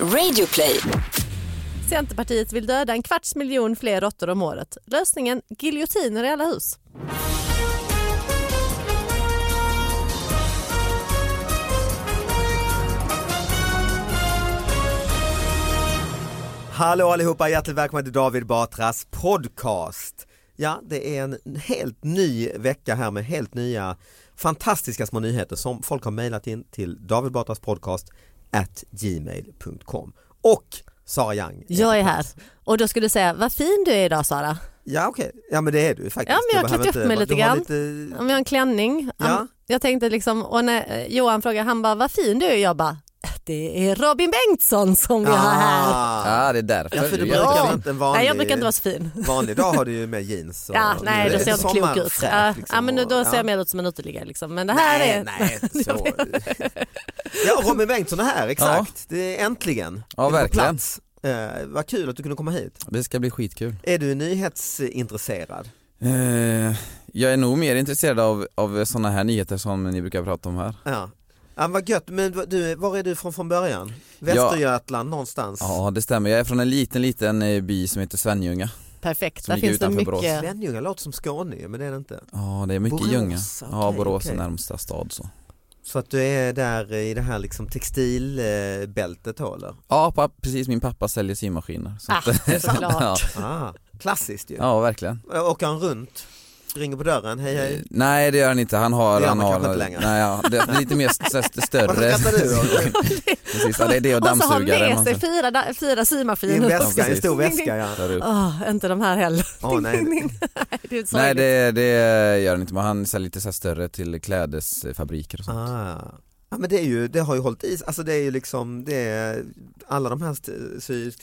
Radioplay. Centerpartiet vill döda en kvarts miljon fler råttor om året. Lösningen giljotiner i alla hus. Hallå allihopa, hjärtligt välkomna till David Batras podcast. Ja, det är en helt ny vecka här med helt nya fantastiska små nyheter som folk har mejlat in till David Batras podcast at gmail.com. Och Sara Young. Jag är här. Och då skulle du säga, vad fin du är idag Sara. Ja okej, ja men det är du faktiskt. Ja men jag har klätt upp mig lite grann. lite- Om jag har en klänning. Ja. Jag tänkte liksom, och när eh, Johan frågade, han bara, vad fin du är. Jag bara, det är Robin Bengtsson som vi har här. Ah. Ja det är därför. Ja för du brukar inte en vanlig, Nej jag brukar inte vara så fin. vanlig dag har du ju med jeans. Och, Ja, nej då ser jag inte klok ut. liksom, ja men nu- då ser jag mer ut som en uteliggare liksom. Men det här nej, är... Nej, så. ja, Robin Bengtsson är här, exakt. Det är äntligen. Ja, Det är verkligen. plats. Eh, vad kul att du kunde komma hit. Det ska bli skitkul. Är du nyhetsintresserad? Eh, jag är nog mer intresserad av, av sådana här nyheter som ni brukar prata om här. Ja. Ja, vad gött, men du, var är du från från början? Västergötland någonstans? Ja det stämmer, jag är från en liten liten eh, by som heter Svenljunga. Perfekt, Som där finns det mycket. Borås. Svenljunga låter som Skåne men det är det inte. Ja det är mycket Borås, Ljunga. ja okej, Borås okej. är närmsta stad så. Så att du är där i det här liksom textilbältet då eller? Ja precis, min pappa säljer symaskiner. Så Ah, att- såklart. ja. Ah, klassiskt ju. ja verkligen. Åker han runt? Ringer på dörren, hej Eh, hej. Nej det gör han inte, han har, Det han har inte längre. Nej, ja, det är lite mer st- st- större. Precis, ja, det är det och Och så har han dammsugare. med sig fyra, fyra I en symaskiner. väska, en stor väska ja. Åh, inte de här heller. Åh, nej. Nej, det Nej det, det gör han inte, men han säljer lite så här större till klädesfabriker och sånt. Ah. Ja men det är ju, det har ju hållit i alltså det är ju liksom, det är, alla de här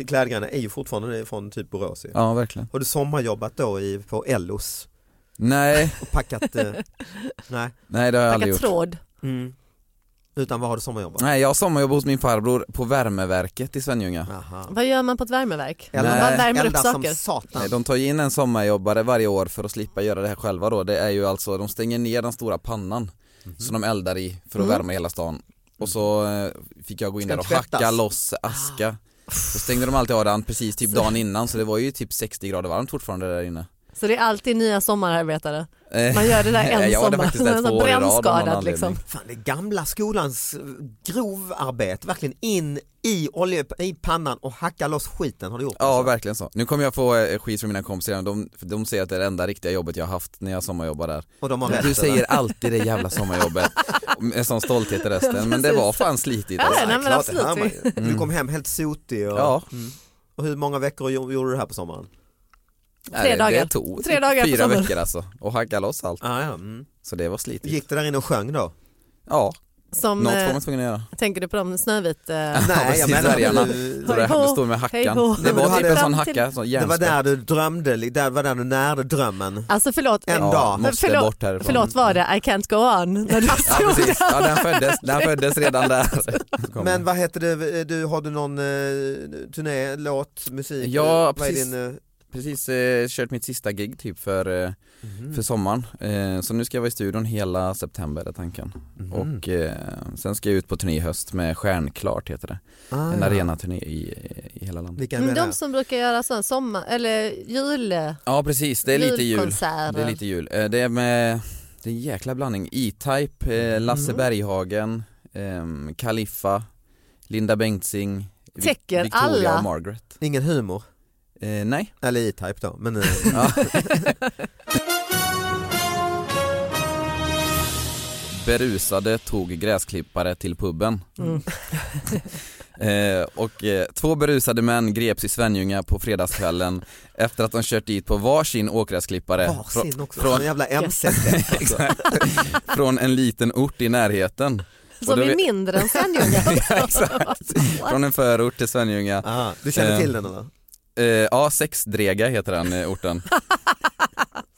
klädgrejerna är ju fortfarande från typ Borås. Ja verkligen. Har du sommarjobbat då i, på Ellos Nej, och packat, eh, nej. nej det har jag aldrig Packat gjort. tråd. Mm. Utan vad har du sommarjobbat? Nej jag har sommarjobbat hos min farbror på värmeverket i Svenljunga. Aha. Vad gör man på ett värmeverk? Eller Man bara värmer upp Eldar som saker. satan. Nej, de tar ju in en sommarjobbare varje år för att slippa göra det här själva då. Det är ju alltså, de stänger ner den stora pannan Mhm. som de eldar i för att Mm. värma hela stan. Och så eh, fick jag gå in Ska där och tvättas? hacka loss aska. Så stängde de alltid av den precis typ dagen innan så det var ju typ 60 grader varmt fortfarande där inne. Så det är alltid nya sommararbetare. Eh, Man gör det där en jag sommar. av någon brännskadad, liksom. Fan det är gamla skolans eh, grovarbete, verkligen in i olje, i pannan och hacka loss skiten har du gjort Ja alltså? verkligen så. Nu kommer jag få eh, skit från mina kompisar, de, de säger att det är det enda riktiga jobbet jag har haft när jag sommarjobbar där. Och de har rätt, du eller? säger alltid det jävla sommarjobbet med sån stolthet i rösten, men det var fan slitigt Ja, alltså. nej, men absolut. man. Du kom hem helt sotig och, Ja. mm. och hur många veckor gjo- gjorde du det här på sommaren? Tre det- dagar. Det tog Tre dagar på fyra veckor alltså, och hacka loss allt. Ah, ja. mm. Så det var slitigt. Gick det där inne och sjöng då? Ja, Som, Något eh, man tvungen att göra. tänker du på dem Snövit? Eh, Nej, precis, jag menar dvärgarna. du- det, det står med hackan. Det var du typ en sån hacka, sån det var där du drömde, där var där du närde drömmen. Alltså förlåt, En eh, dag. måste förlåt, bort härifrån. förlåt var det I can't go on? När du Ja stod precis, ja, den, föddes, den föddes redan där. Men vad heter det, du, har du någon eh, turné, låt, musik? Ja, Vad är precis. din, eh, Precis eh, kört mitt sista gig typ för, eh, Mhm. för sommaren. Eh, så nu ska jag vara i studion hela september är tanken. Mhm. Och eh, sen ska jag ut på turné i höst med Stjärnklart heter det. ah, En ja. arenaturné i, i hela landet. Vilka Mm? De som brukar göra sån sommar, eller jul, Ja precis, det är lite jul. Det är lite jul. Eh, Det är med, det är en jäkla blandning. E-Type, eh, Lasse Mm. Berghagen, ehm, Kaliffa, Linda Bengtzing, Täcker Victoria alla. och Margaret. Ingen humor? Eh, nej. Eller E-Type då, men eh, Ja. Berusade tog gräsklippare till puben. Mm. Eh, och eh, två berusade män greps i Svenljunga på fredagskvällen efter att de kört dit på varsin åkgräsklippare varsin också, från- från jävla mc Exakt. från en liten ort i närheten. Som är mindre än Svenljunga. Ja, exakt. Från en förort till Svenljunga. ah, Du känner Eh, till den eller? Eh, ja, Sexdrega heter den eh, orten.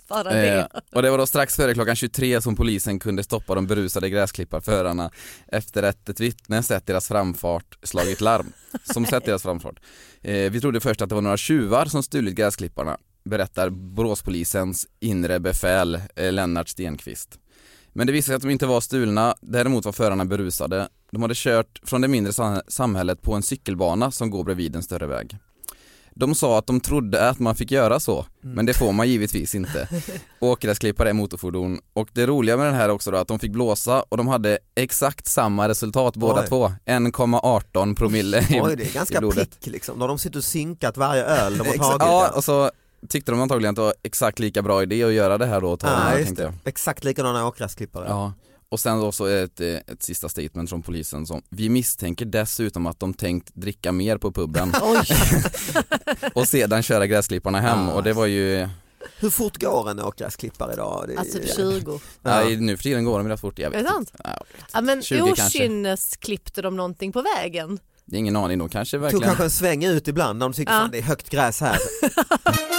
Bara Eh, det. och det var då strax före klockan 23 som polisen kunde stoppa de berusade gräsklipparförarna efter att ett vittne sett deras framfart slagit larm. Som sett deras framfart. Eh, vi trodde först att det var några tjuvar som stulit gräsklipparna, berättar Boråspolisens inre befäl eh, Lennart Stenqvist. Men det visade sig att de inte var stulna, däremot var förarna berusade. De hade kört från det mindre sam- samhället på en cykelbana som går bredvid en större väg. De sa att de trodde att man fick göra så, men det får man givetvis inte. Åkgräsklippare är motorfordon och det roliga med den här också då att de fick blåsa och de hade exakt samma resultat båda Oj. två, 1,18 promille i, Oj, det är ganska prick liksom. Då har de suttit och synkat varje öl de har tagit. ja, och så tyckte de antagligen att det var exakt lika bra idé att göra det här då ah, här, just det. jag. Exakt likadana åkgräsklippare. Ja. Och sen då så ett, eh, ett sista statement från polisen som Vi misstänker dessutom att de tänkt dricka mer på puben och sedan köra gräsklipparna hem Ah. och det var ju Hur fort går en åkgräsklippare idag? Det är- Alltså typ 20. Nej, nu för tiden går de rätt fort, jag vet Är det sant? inte. Ja. Ja, men 20 kanske. okynnes klippte de någonting på vägen. Det är ingen aning, de kanske Tog verkligen kanske en sväng ut ibland när de tyckte Ja. fan det är högt gräs här.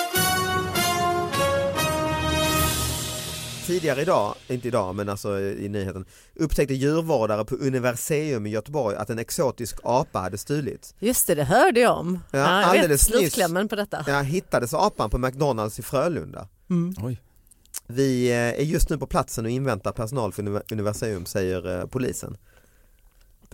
Tidigare idag, inte idag men alltså i nyheten, upptäckte djurvårdare på Universium i Göteborg att en exotisk apa hade stulits. Just det, det hörde jag om. Ja, Ja, jag vet alldeles nyss. slutklämmen på detta. Ja, hittades apan på McDonalds i Frölunda. Oj. Vi eh, är just nu på platsen och inväntar personal för Univer- Universium säger eh, polisen.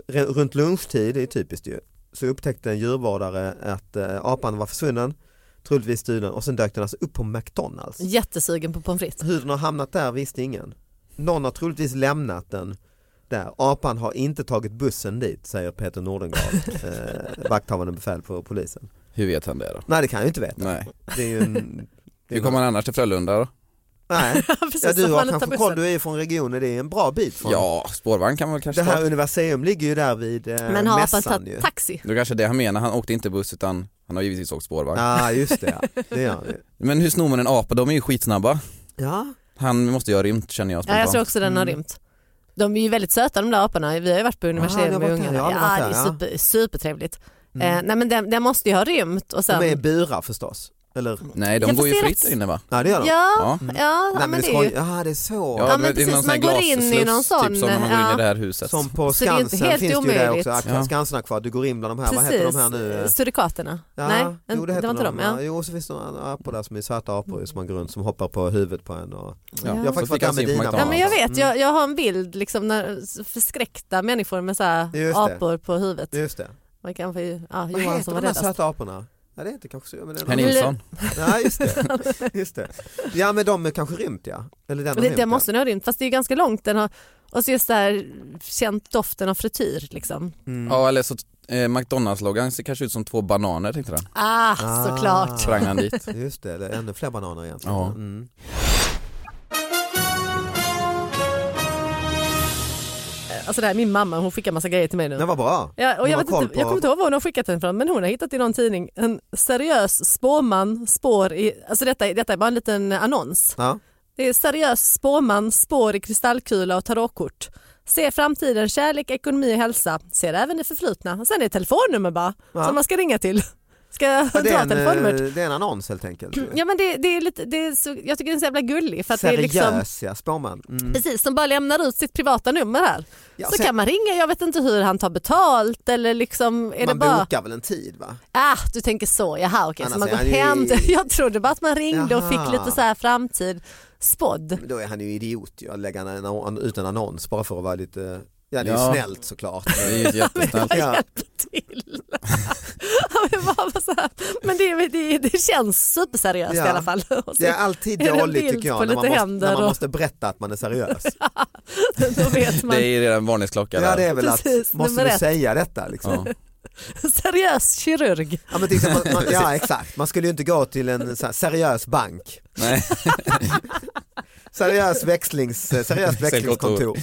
Runt lunchtid, det är typiskt ju, så upptäckte en djurvårdare att eh, apan var försvunnen, troligtvis stulen och sen dök den alltså upp på McDonalds. Jättesugen på pommes frites. Hur den har hamnat där visste ingen. Någon har troligtvis lämnat den där. Apan har inte tagit bussen dit säger Peter Nordengard, eh, vakthavande befäl på polisen. Hur vet han det då? Nej det kan jag ju inte veta. Nej. Det är ju en, det är Hur kommer han annars till Frölunda då? Nej, Precis, ja, du har kanske koll, du är ju från regionen, det är en bra bit från. Ja, spårvagn kan man kanske Det här ta? Universium ligger ju där vid eh, Men har mässan ju. tagit taxi? Det är kanske det han menar, han åkte inte buss utan han har givetvis åkt spårvagn. Ja just det, ja. det gör han ju. Men hur snor man en apa? De är ju skitsnabba. Ja, Han måste ju ha rymt känner jag Ja, jag tror också den har rymt. De är ju väldigt söta de där aporna. Vi har ju varit på har med ungarna. Ja, det är super, supertrevligt. Mm. Eh, nej men den, den måste ju ha rymt och sen... de är i burar förstås. Eller? Nej, de Ja, går ju fritt där inne va? Ja det gör de. Ja, Ja. ja, ja, Nej, men, men det är ju... ja det är så. Ja, men det är precis, man går in i någon sån, Typ som när man går in ja. i det här huset. Som på Så det är inte Skansen helt finns det ju det omöjligt. också, Ja. Skansen kvar, du går in bland de här, vad heter de här nu? Surikaterna. Ja, Nej, jo, det, det, var inte de. Ja. Jo, så finns det några apor där som är söta apor som man går runt som hoppar på huvudet på en. Och... Ja. Jag har Så faktiskt fick varit där han med på dina. Ja men jag vet, Mm. jag, jag har en bild liksom när förskräckta människor med så här Just det. apor på huvudet. Just det. Man kan få, ja, Vad Johan heter som de här räddast. söta aporna? Ja det heter kanske så. Men det är Herr Nilsson. Ja just det. just det. Ja men de är kanske rymt ja. Eller den har Det, rymt, ja. måste nog ha rymt fast det är ganska långt. Den har, och så just det här känt doften av frityr liksom. Mm. Ja eller så eh, McDonalds-loggan ser kanske ut som två bananer tänkte den. Ah, Ah. såklart. Sprang han dit. Just det, det är ännu fler bananer egentligen. Ja. Mm. Alltså det här är min mamma, hon skickar massa grejer till mig nu. Den var bra. Ja, och jag, vet inte, jag kommer inte ihåg var hon har skickat den från men hon har hittat i någon tidning en seriös spåman spår i, alltså detta, detta är bara en liten annons. Ja. Det är seriös spåman spår i kristallkula och tarotkort. Se framtiden, kärlek, ekonomi och hälsa. Ser även det förflutna. Och sen är det telefonnummer bara Ja. som man ska ringa till. Ska jag Ja, det, dra är en, telefonnumret? eh, det är en annons helt enkelt. Ja men det, det är lite, det är så, jag tycker den är så jävla gullig för att det är liksom Seriös ja, spåman. Mm. Precis, som bara lämnar ut sitt privata nummer här. Ja, så sen- kan man ringa, jag vet inte hur han tar betalt eller liksom är Man det bara... bokar väl en tid va? Ah, du tänker så, jaha okej, så Annars man går ju hem. i- Jag trodde bara att man ringde och fick Jaha. lite så här framtid spådd. Då är han ju idiot ju att lägga en, en, ut en annons bara för att vara lite, ja det är Ja. ju snällt såklart. Det är ju jättesnällt. Jag Ja. hjälpte till. Ja, men, bara så här. men det, det, det känns superseriöst Ja. i alla fall. Och så Det är alltid dåligt tycker jag när man, måste, händer när man måste berätta att man är seriös. Då vet man. Det är redan varningsklocka Ja det är väl Precis, att, måste du säga detta liksom? Ja. Seriös kirurg. Ja, men till exempel, man, ja exakt, man skulle ju inte gå till en här, seriös bank. Nej. Seriös växlings, seriöst växlingskontor.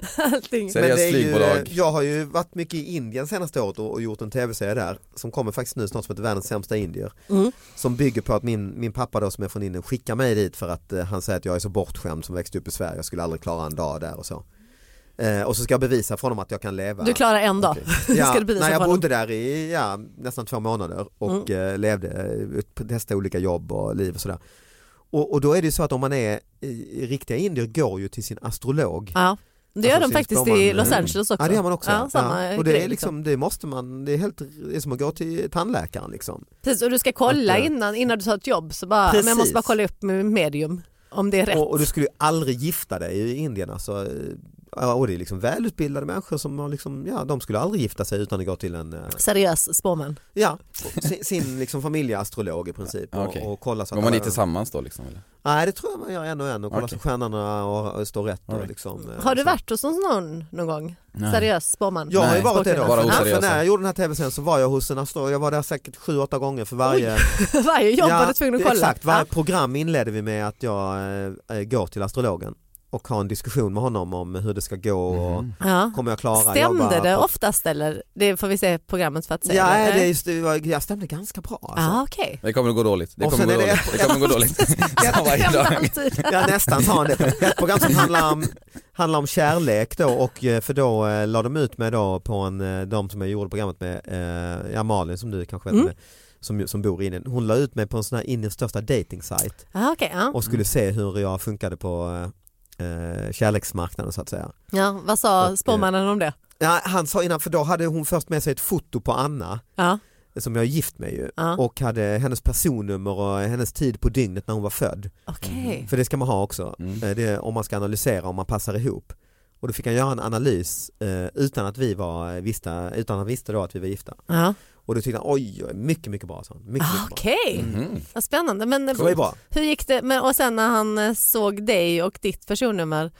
Allting. Seriöst Men det är ju, flygbolag. jag har ju varit mycket i Indien senaste året och, och gjort en tv-serie där som kommer faktiskt nu snart som heter Världens sämsta indier. Mm. Som bygger på att min, min pappa då som är från Indien skickar mig dit för att eh, han säger att jag är så bortskämd som växte upp i Sverige, jag skulle aldrig klara en dag där och så. Eh, och så ska jag bevisa för honom att jag kan leva. Du klarar en dag. Okej. Ja, Ska du bevisa nej, jag honom? bodde där i ja, nästan två månader och eh, levde, eh, testade olika jobb och liv och sådär. Och, och då är det ju så att om man är, i, riktiga indier går ju till sin astrolog. Ja. Det gör Alltså, de faktiskt i Los Angeles också. Ja det gör man också. Ja, ja. Och det grej, är liksom, det måste man, det är helt, det är som att gå till tandläkaren liksom. Precis, och du ska kolla Att, eh, innan, innan du tar ett jobb så bara, men jag måste bara kolla upp med medium om det är rätt. Och, och du skulle ju aldrig gifta dig i Indien alltså. Ja, och det är liksom välutbildade människor som har liksom, ja de skulle aldrig gifta sig utan att gå till en, eh, Seriös spåman. ja, sin, sin liksom familjeastrolog i princip och, Okej. och kolla så Går man dit tillsammans då liksom? Eller? Nej det tror jag man gör en och en och kollar Okej. så stjärnorna och, och står rätt och liksom. eh, Har du varit hos någon någon gång? Nej. Seriös spåman? Jag har ju varit det då. bara För när- oseriösa. för när jag gjorde den här tv-serien så var jag hos en astrolog, jag var där säkert sju, åtta gånger för varje Varje jobb var du tvungen att kolla? Exakt, varje program inledde vi med att jag eh, går till astrologen och har en diskussion med honom om hur det ska gå och Mhm. ja. kommer jag klara Stämde jobba det på- oftast eller? Det får vi se programmet för att se. Ja, eller? det, är just, det var- jag stämde ganska bra alltså. Ah, okej. Det kommer att gå dåligt. Det kommer gå det dåligt. Det kommer att gå dåligt. Som varje dag. Alltid. Ja nästan sa han det. Ett program som handlar om, handlar om kärlek då och eh, för då eh, la de ut mig då på en, eh, de som jag gjorde programmet med, eh, ja Malin som du kanske vet Mm. med, som, som bor i Indien. Hon la ut mig på en sån här Indiens största dating site Ah, okej, ja. och skulle se hur jag funkade på eh, kärleksmarknaden så att säga. ja. Vad sa Och, spåmannen om det? Ja, han sa innan, för då hade hon först med sig ett foto på Anna Ja. som jag är gift med ju Ja. och hade hennes personnummer och hennes tid på dygnet när hon var född. Okej. För det ska man ha också, Mm. eh, det, om man ska analysera om man passar ihop. Och då fick han göra en analys eh, utan att vi var visste, utan att han visste då att vi var gifta. Ja. Och då tyckte han oj, oj mycket mycket bra sa han. Mycket, Ah, mycket. Okej, Mhm. vad spännande. Men Det var ju bra. hur gick det? Men, och sen när han eh, såg dig och ditt personnummer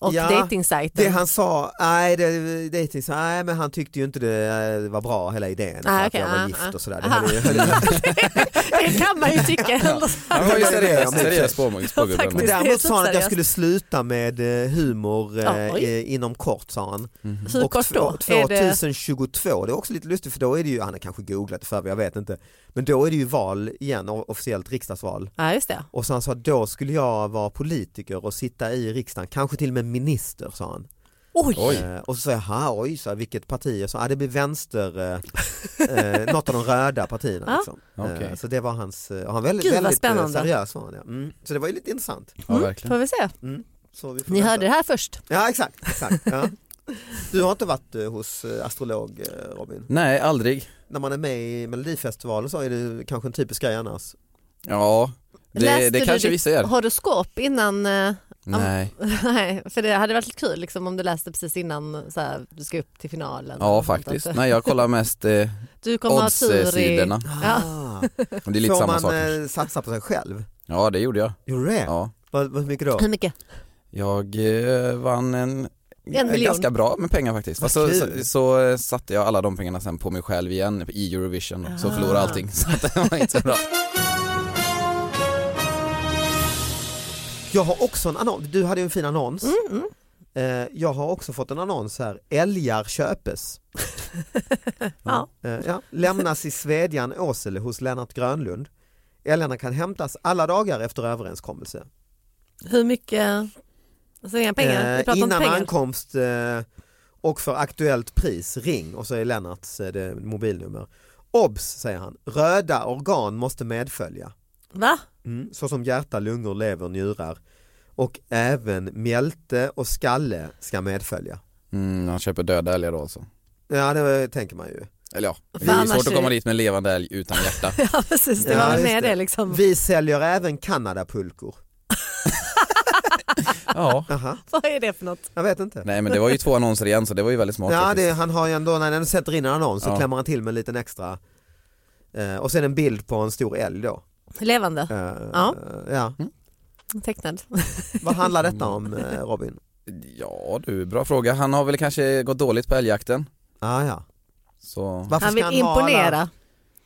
och Ja, dejtingsajten? Det han sa, nej, det, så, nej men han tyckte ju inte det eh, var bra hela idén. för Ah, att okej, jag var ah, gift ah. och sådär. Det Aha. höll, höll, det kan man ju tycka. Han var ju seriös, seriös spågubbe. Men däremot sa han att jag skulle sluta med eh, humor eh, eh, inom kort sa han. Hur Och kort då? två- Är det... 2022, det är också lite lustigt för då är det ju, han har kanske googlat det för jag vet inte, men då är det ju val igen, officiellt riksdagsval. Ja just det. Och så han sa då skulle jag vara politiker och sitta i riksdagen, kanske till och med minister sa han. Oj! Eh, och så sa jag, "Ha, oj, så här, vilket parti? Jag sa, ah, det blir vänster, eh, eh, något av de röda partierna. Ja. Liksom. Okej. Eh, så det var hans, eh, och han väldigt, Gud, väldigt eh, spännande. seriös var han, ja. mm. Så det var ju lite intressant. Ja, Mm, verkligen. får vi se. Mm. Så vi får Ni vänta. hörde det här först. Ja exakt, exakt. Ja. Du har inte varit eh, hos astrolog eh, Robin? Nej, aldrig. När man är med i Melodifestivalen så är det kanske en typisk grej annars. Ja, det, Läste det du kanske ditt vissa gör. horoskop innan? Eh, Nej, Nej, för det hade varit lite kul liksom, om du läste precis innan så här, du ska upp till finalen. ja faktiskt. Nej, jag kollar mest, eh, Du kommer odds-sidorna. Ah. och det är lite Får samma man sak. eh, satsa på sig själv? Ja, det gjorde jag. Gjorde du det? Ja. Vad, vad mycket då? Hur mycket? Jag eh, vann en, En miljon. ganska bra med pengar faktiskt. Fast så, så, så eh, satte jag alla de pengarna sen på mig själv igen i Eurovision, så Ah. förlorade allting. Så det var inte så bra. Jag har också en annons, du hade ju en fin annons. Mm, mm. Eh, jag har också fått en annons här, älgar köpes. Ja. Eh, ja. Lämnas i Svedjan Åsele hos Lennart Grönlund. Älgarna kan hämtas alla dagar efter överenskommelse. Hur mycket? Så inga pengar, vi Eh, pratar inte innan pengar. ankomst och för aktuellt pris ring och så är Lennarts mobilnummer. Obs säger han, röda organ måste medfölja. Va? Mm, såsom hjärta, lungor, lever, njurar. Och även mjälte och skalle ska medfölja. Mm, han köper döda älgar då alltså. Ja det tänker man ju. Eller ja, det är svårt att komma dit med en levande älg utan hjärta. Ja precis, det Ja, var just med det. det liksom. Vi säljer även Kanadapulkor. ja. Aha, Vad är det för något? jag vet inte. Nej men det var ju två annonser igen så det var ju väldigt smart Ja, det, han har ju ändå, när han sätter in en annons så Ja. klämmer han till med en liten extra eh, och sen en bild på en stor älg då. Levande, Eh, Ja. ja. tecknad. Vad handlar detta om eh, Robin? Ja du, bra fråga. Han har väl kanske gått dåligt på älgjakten. Ah, ja. Så... Varför Han ska vill ha alla, imponera.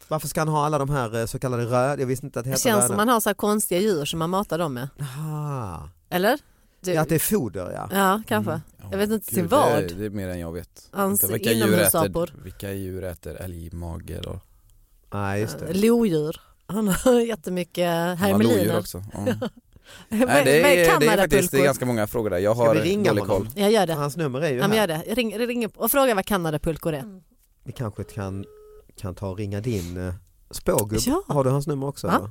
varför ska han ha alla de här eh, så kallade röd, jag visste inte att det Det känns röda. som man har så här konstiga djur som man matar dem med. Aha. Eller? Du, Ja, att det är foder ja. ja kanske. Jag vet inte till Gud, vad. Det, det är mer än jag vet. Hans vilka djur, äter, vilka djur äter älgmager och Nej just det. Lodjur. Han har jättemycket han har hermeliner. också. Vad- Nej, det, är, det är faktiskt det är ganska många frågor där. Jag Ska har vi ringa dålig honom? koll. Jag gör det. Hans nummer är ju Ja, men här. gör det. Ring, ring och fråga vad Kanadapulkor är. Vi kanske kan, kan ta och ringa din eh, spågubb. Ja. Har du hans nummer också? Ja.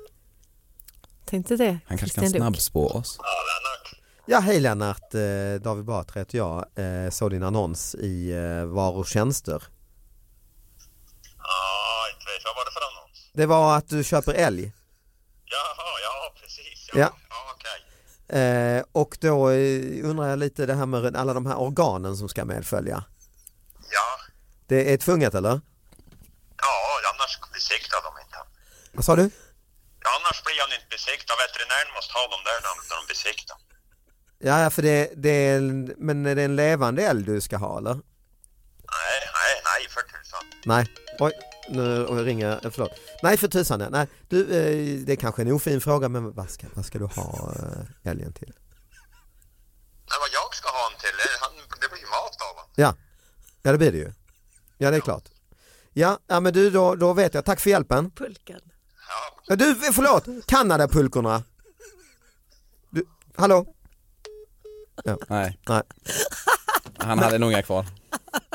Tänkte det. Han kanske kan snabbspå oss. Ja, hej Lennart, eh, David Batra heter jag. Eh, såg din annons i eh, Varor och tjänster. Ja, inte vet vad var det för annons? Det var att du köper älg. Jaha, ja precis. Ja, Ja. ja. okej. Och då undrar jag lite det här med alla de här organen som ska medfölja. Ja, Det är tvunget eller? ja, annars besiktar de inte. Vad sa du? Besiktad. Veterinären måste ha dem där när- de besiktar. Ja, för det, det är en, men är det en levande älg du ska ha eller? Nej, nej, nej för tusan. Nej, oj, nu ringer jag, eh, förlåt. Nej för tusan, nej. nej. Du, eh, det är kanske en ofin fråga men vad ska, vad ska du ha eh, älgen till? Nej, vad jag ska ha honom till, han, det blir ju mat av honom. Ja, ja det blir det ju. Ja det är klart. Ja, ja men du då, då vet jag, tack för hjälpen. Pulkan. Ja, Ja, Du, förlåt, Kanadapulkorna. Du, hallå? Nej, Nej, han hade nog inga kvar.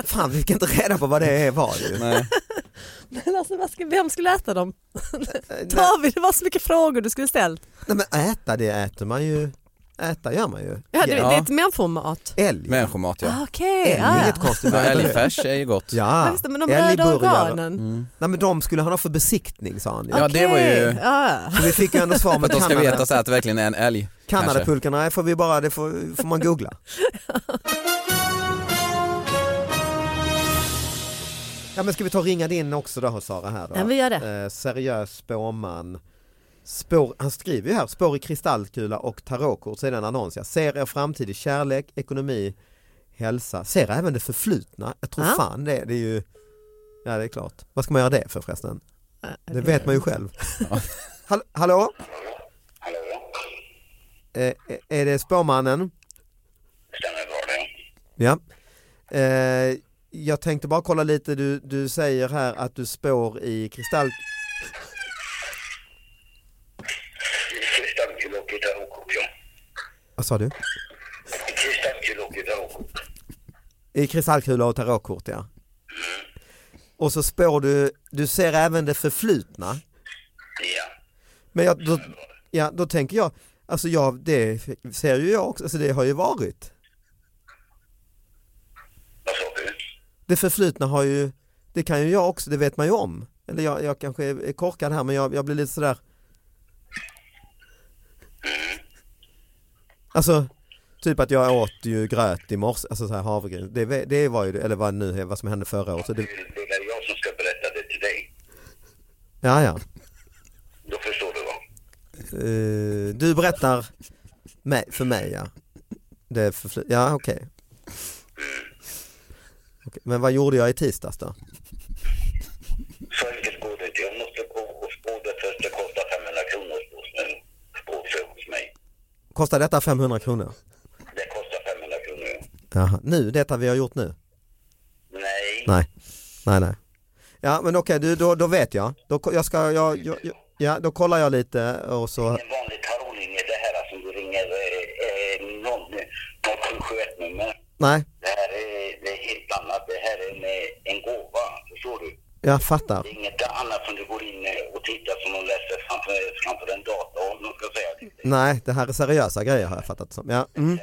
fan vi fick inte reda på vad det är var ju. Nej. Men alltså, vad ska, vem skulle äta dem? Nej, David, det var så mycket frågor du skulle ställt. nej men äta det äter man ju, äta gör man ju. Ja, det, Ja. det är ett människomat. Älg. Människomat ja. Ah, Okej, Älg är ja, inget ja. konstigt. Det. Älgfärs är ju gott. Ja, Ja, det, men de röda organen. Mm. Nej men de skulle han ha för besiktning sa han ju. Ja, det var ju- Ja. Så vi fick ju ändå svar För med att de ska Kanada. veta så att det verkligen är en älg. Kanadapulkorna nej, får vi bara, det får, får man googla. Ja men ska vi ta och ringa din också då Sara här då? Ja, vi gör det. Eh, seriös spåman. Spår, han skriver ju här, spår i kristallkula och tarotkort, så är det en annons. Jag ser er framtid i kärlek, ekonomi, hälsa. Ser även det förflutna. Jag tror Ja. fan det, det är ju, ja det är klart. Vad ska man göra det för förresten? Det vet man ju själv. Hall hallå? hallå? Eh, är det spåmannen? Stämmer bra det. Ja. Eh, jag tänkte bara kolla lite, du, du säger här att du spår i kristall... Kristallkula och tarotkort, ja. Vad sa du? Kristallkula och tarotkort. I kristallkula och tarotkort ja. Och så spår du, du ser även det förflutna. Ja. Men jag, då, ja, då tänker jag, alltså jag, det ser ju jag också, alltså det har ju varit. Vad sa du? Det förflutna har ju, det kan ju jag också, det vet man ju om. Eller jag, jag kanske är korkad här men jag, jag blir lite sådär. Alltså typ att jag åt ju gröt i morse, alltså så här havregryn. Det, det var ju, eller vad nu vad som hände förra året. Så det, Det är jag som ska berätta det till dig. ja ja. Då förstår du va? Eh, du berättar mig, för mig ja. Det är förfly- ja okej. Okej, Men vad gjorde jag i tisdags då? Så enkelt går det inte. Jag måste gå och spå det först. Det kostar 500 kronor att spå mig- spå sig hos mig. Kostar detta 500 kronor? Det kostar 500 kronor. ja. Jaha, nu, detta vi har gjort nu? Nej. Nej, nej nej. Ja men okej, du, då, då vet jag. Då, jag ska, jag, jag, jag, ja, då kollar jag lite och så, En vanlig tarotlinje, det här som du ringer eh, eh, 0771 nummer. nej, Det här är, det är helt annat. Det här är en, en gåva. Förstår du? jag fattar. Det är inget annat som du går in eh, och tittar som de läser framför, framför en dator. Om de ska säga det. Nej, det här är seriösa grejer har jag fattat som. Ja, mm,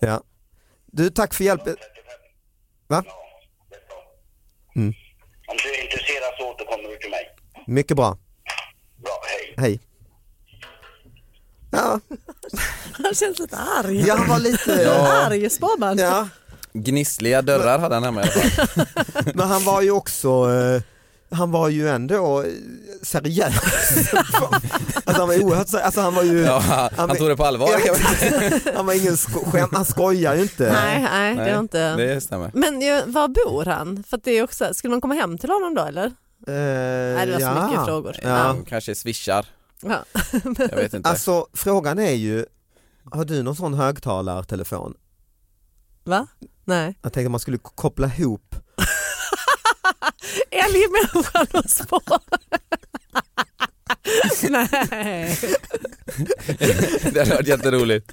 ja. ja. Du, tack för hjälpen. Va? Ja, det är bra. Mm. Om du är intresserad så återkommer du till mig. Mycket bra. Bra, hej. Hej. Ja, Han känns lite arg. jag var lite... Ja. Arg spåman. Ja, Gnissliga dörrar hade han hemma i alla fall. men han var ju också, eh, han var ju ändå seriös. alltså han var oerhört seriös, alltså han var ju, Ja, han tog det på allvar. Ja, han var ingen sko- skämt, han skojar ju inte. Nej, nej, det är inte. Det stämmer. Men ju, var bor han? För att det är också, skulle man komma hem till honom då eller? Eh, Nej, det var så mycket frågor. Ja. Han kanske swishar, Ja. jag vet inte. Alltså frågan är ju, har du någon sån högtalartelefon? Va? Nej. Jag tänkte man skulle koppla ihop, Älgmänniskan och spår. Nej. det hade varit jätteroligt.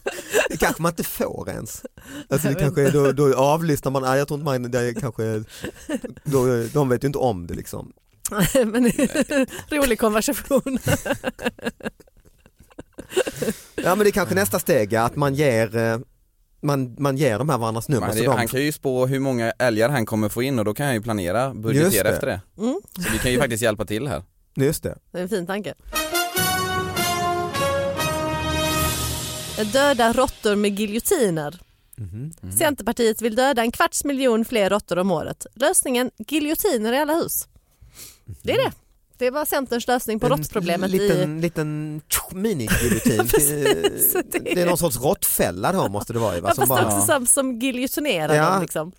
det kanske man inte får ens. Alltså det kanske är, då, då avlyssnar man, nej jag tror inte man, det är kanske, då, de vet ju inte om det liksom. Men rolig konversation. Ja men det är kanske nästa steg, att man ger, eh, man, man ger de här varandras nummer. Så det, de, han kan ju spå hur många älgar han kommer få in och då kan han ju planera, budgetera det. efter det. Mm. Så vi kan ju faktiskt hjälpa till här. Just det. Det är en fin tanke. Döda råttor med giljotiner. Centerpartiet vill döda en kvarts miljon fler råttor om året. Lösningen giljotiner i alla hus. Det är det. Det var Centerns lösning på råttproblemet En i... liten, liten mini-giljotin. Precis, det, är- det är någon sorts råttfälla då måste det vara. Va? Ja, fast bara, också som, som giljotinerar Ja. dem. Liksom.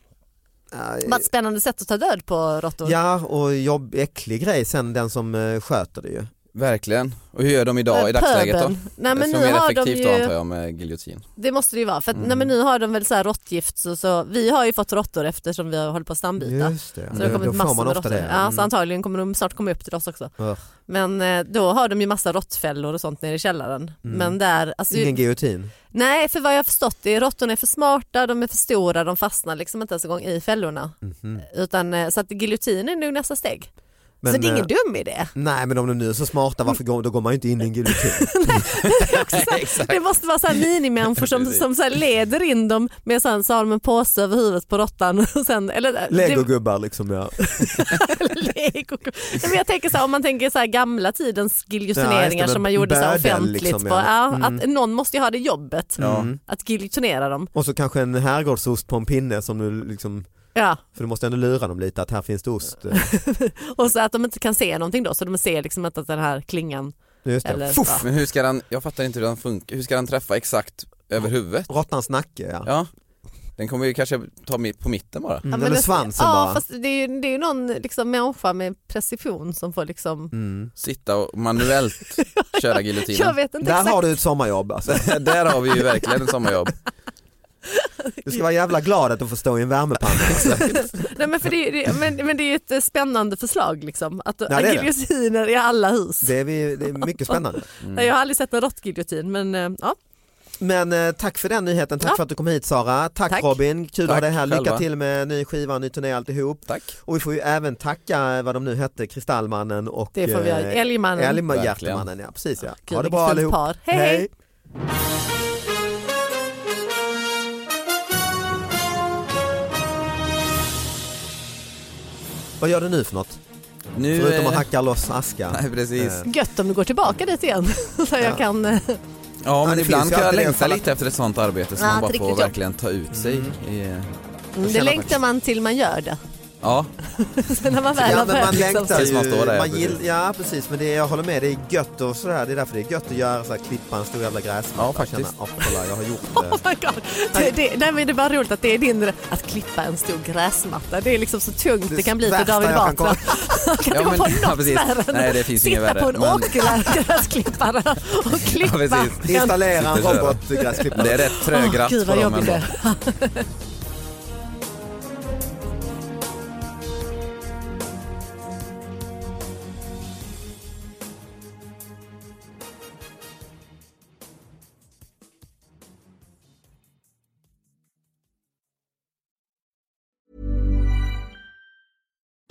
Bara ett spännande sätt att ta död på råttor. ja och jobb, äcklig grej sen den som eh, sköter det ju. Verkligen. Och hur gör de idag i dagsläget då? Nej, men Som nu mer har de effektivt ju- då antar jag med giljotin. Det måste det ju vara. För att, Mm. nej, men nu har de väl så här råttgift. Så, så, vi har ju fått råttor eftersom vi har hållit på att stambyta. Just det, Så det har kommit då massor man med råttor. Ja, Mm. så antagligen kommer de snart komma upp till oss också. Ugh. Men eh, då har de ju massa råttfällor och sånt nere i källaren. Men där, alltså, Ingen giljotin. nej för vad jag har förstått det är råttorna är för smarta, de är för stora, de fastnar liksom inte ens en gång i fällorna. Utan, eh, så att giljotin är nog nästa steg. Så det är ingen eh, dum idé. Nej men om de nu är så smarta varför går, då går man ju inte in i en giljotin. Det, måste vara så här minimänniskor som, som så leder in dem med så, har de en påse över huvudet på råttan. Och sen, eller, det- Legogubbar liksom ja. Lego. Men jag tänker så här, om man tänker så här gamla tidens Ja, giljotineringar det, som man gjorde så offentligt. liksom, på, ja. ja, Mm. att någon måste ju ha det jobbet. Att giljotinera dem. Och så kanske en herrgårdsost på en pinne som du liksom, Ja. för du måste ändå lura dem lite att här finns det ost. Och så att de inte kan se någonting då så de ser liksom inte att den här klingan Just det. Eller- Fuff! ja. Men hur ska han, jag fattar inte hur han funkar, hur ska han träffa exakt över huvudet? Råttans nacke ja. Ja, den kommer ju kanske ta på mitten bara. Mm, Ja, eller det- svansen ja, bara. fast det är ju det är någon liksom människa med precision som får liksom, Mm. Sitta och manuellt köra jag giljotinen. vet inte Där exakt. har du ett sommarjobb alltså. Där har vi ju verkligen ett sommarjobb. Du ska vara jävla glad att du får stå i en värmepanna. Nej, men, för det, det, men, men det är ju ett eh, spännande förslag liksom. Att det. giljotiner i alla hus. Det är, vi, det är mycket spännande. Nej, Jag har aldrig sett en råttgiljotin men eh, ja. Men eh, tack för den nyheten, tack Ja. för att du kom hit Sara. Tack, Tack. Robin, kul att ha dig här. Lycka själva. till med ny skiva, ny turné alltihop. Tack. Och vi får ju även tacka vad de nu hette, Kristallmannen och Det får vi göra. Älgmannen. Älghjärtemannen, ja precis ja. Gud, ha det bra allihop. par. Hej, hej. Vad gör du nu för något? Nu, Förutom att eh, hacka loss aska. Nej precis. Eh, Gött om du går tillbaka dit igen. Så jag kan... eh, Ja men det ibland kan jag längta lite efter ett sånt arbete så Ja, man bara får verkligen ta ut sig. Mm, känner Det längtar man till man gör det. Ja, Sen när man väl Ja har men man liksom... längtar Tills man står där, ju, ja, man precis. gill, ja precis men det, jag håller med, det är gött och sådär, det är därför det är gött att göra så här, klippa en stor jävla gräsmatta. Ja, faktiskt. Känna, "Åh, kolla, jag har gjort Oh det. my God. Det, det, nej, men det är bara roligt att det är din att klippa en stor gräsmatta. Det är liksom så tungt det, Det kan bli för David Batra. Kan Ja, inte men- på ja, något precis. värre Nej, det finns sitta inget värre, på en men- åkgräsklippare och klippa. precis. Installera en robotgräsklippare. det är rätt Åh, gud på dem ändå.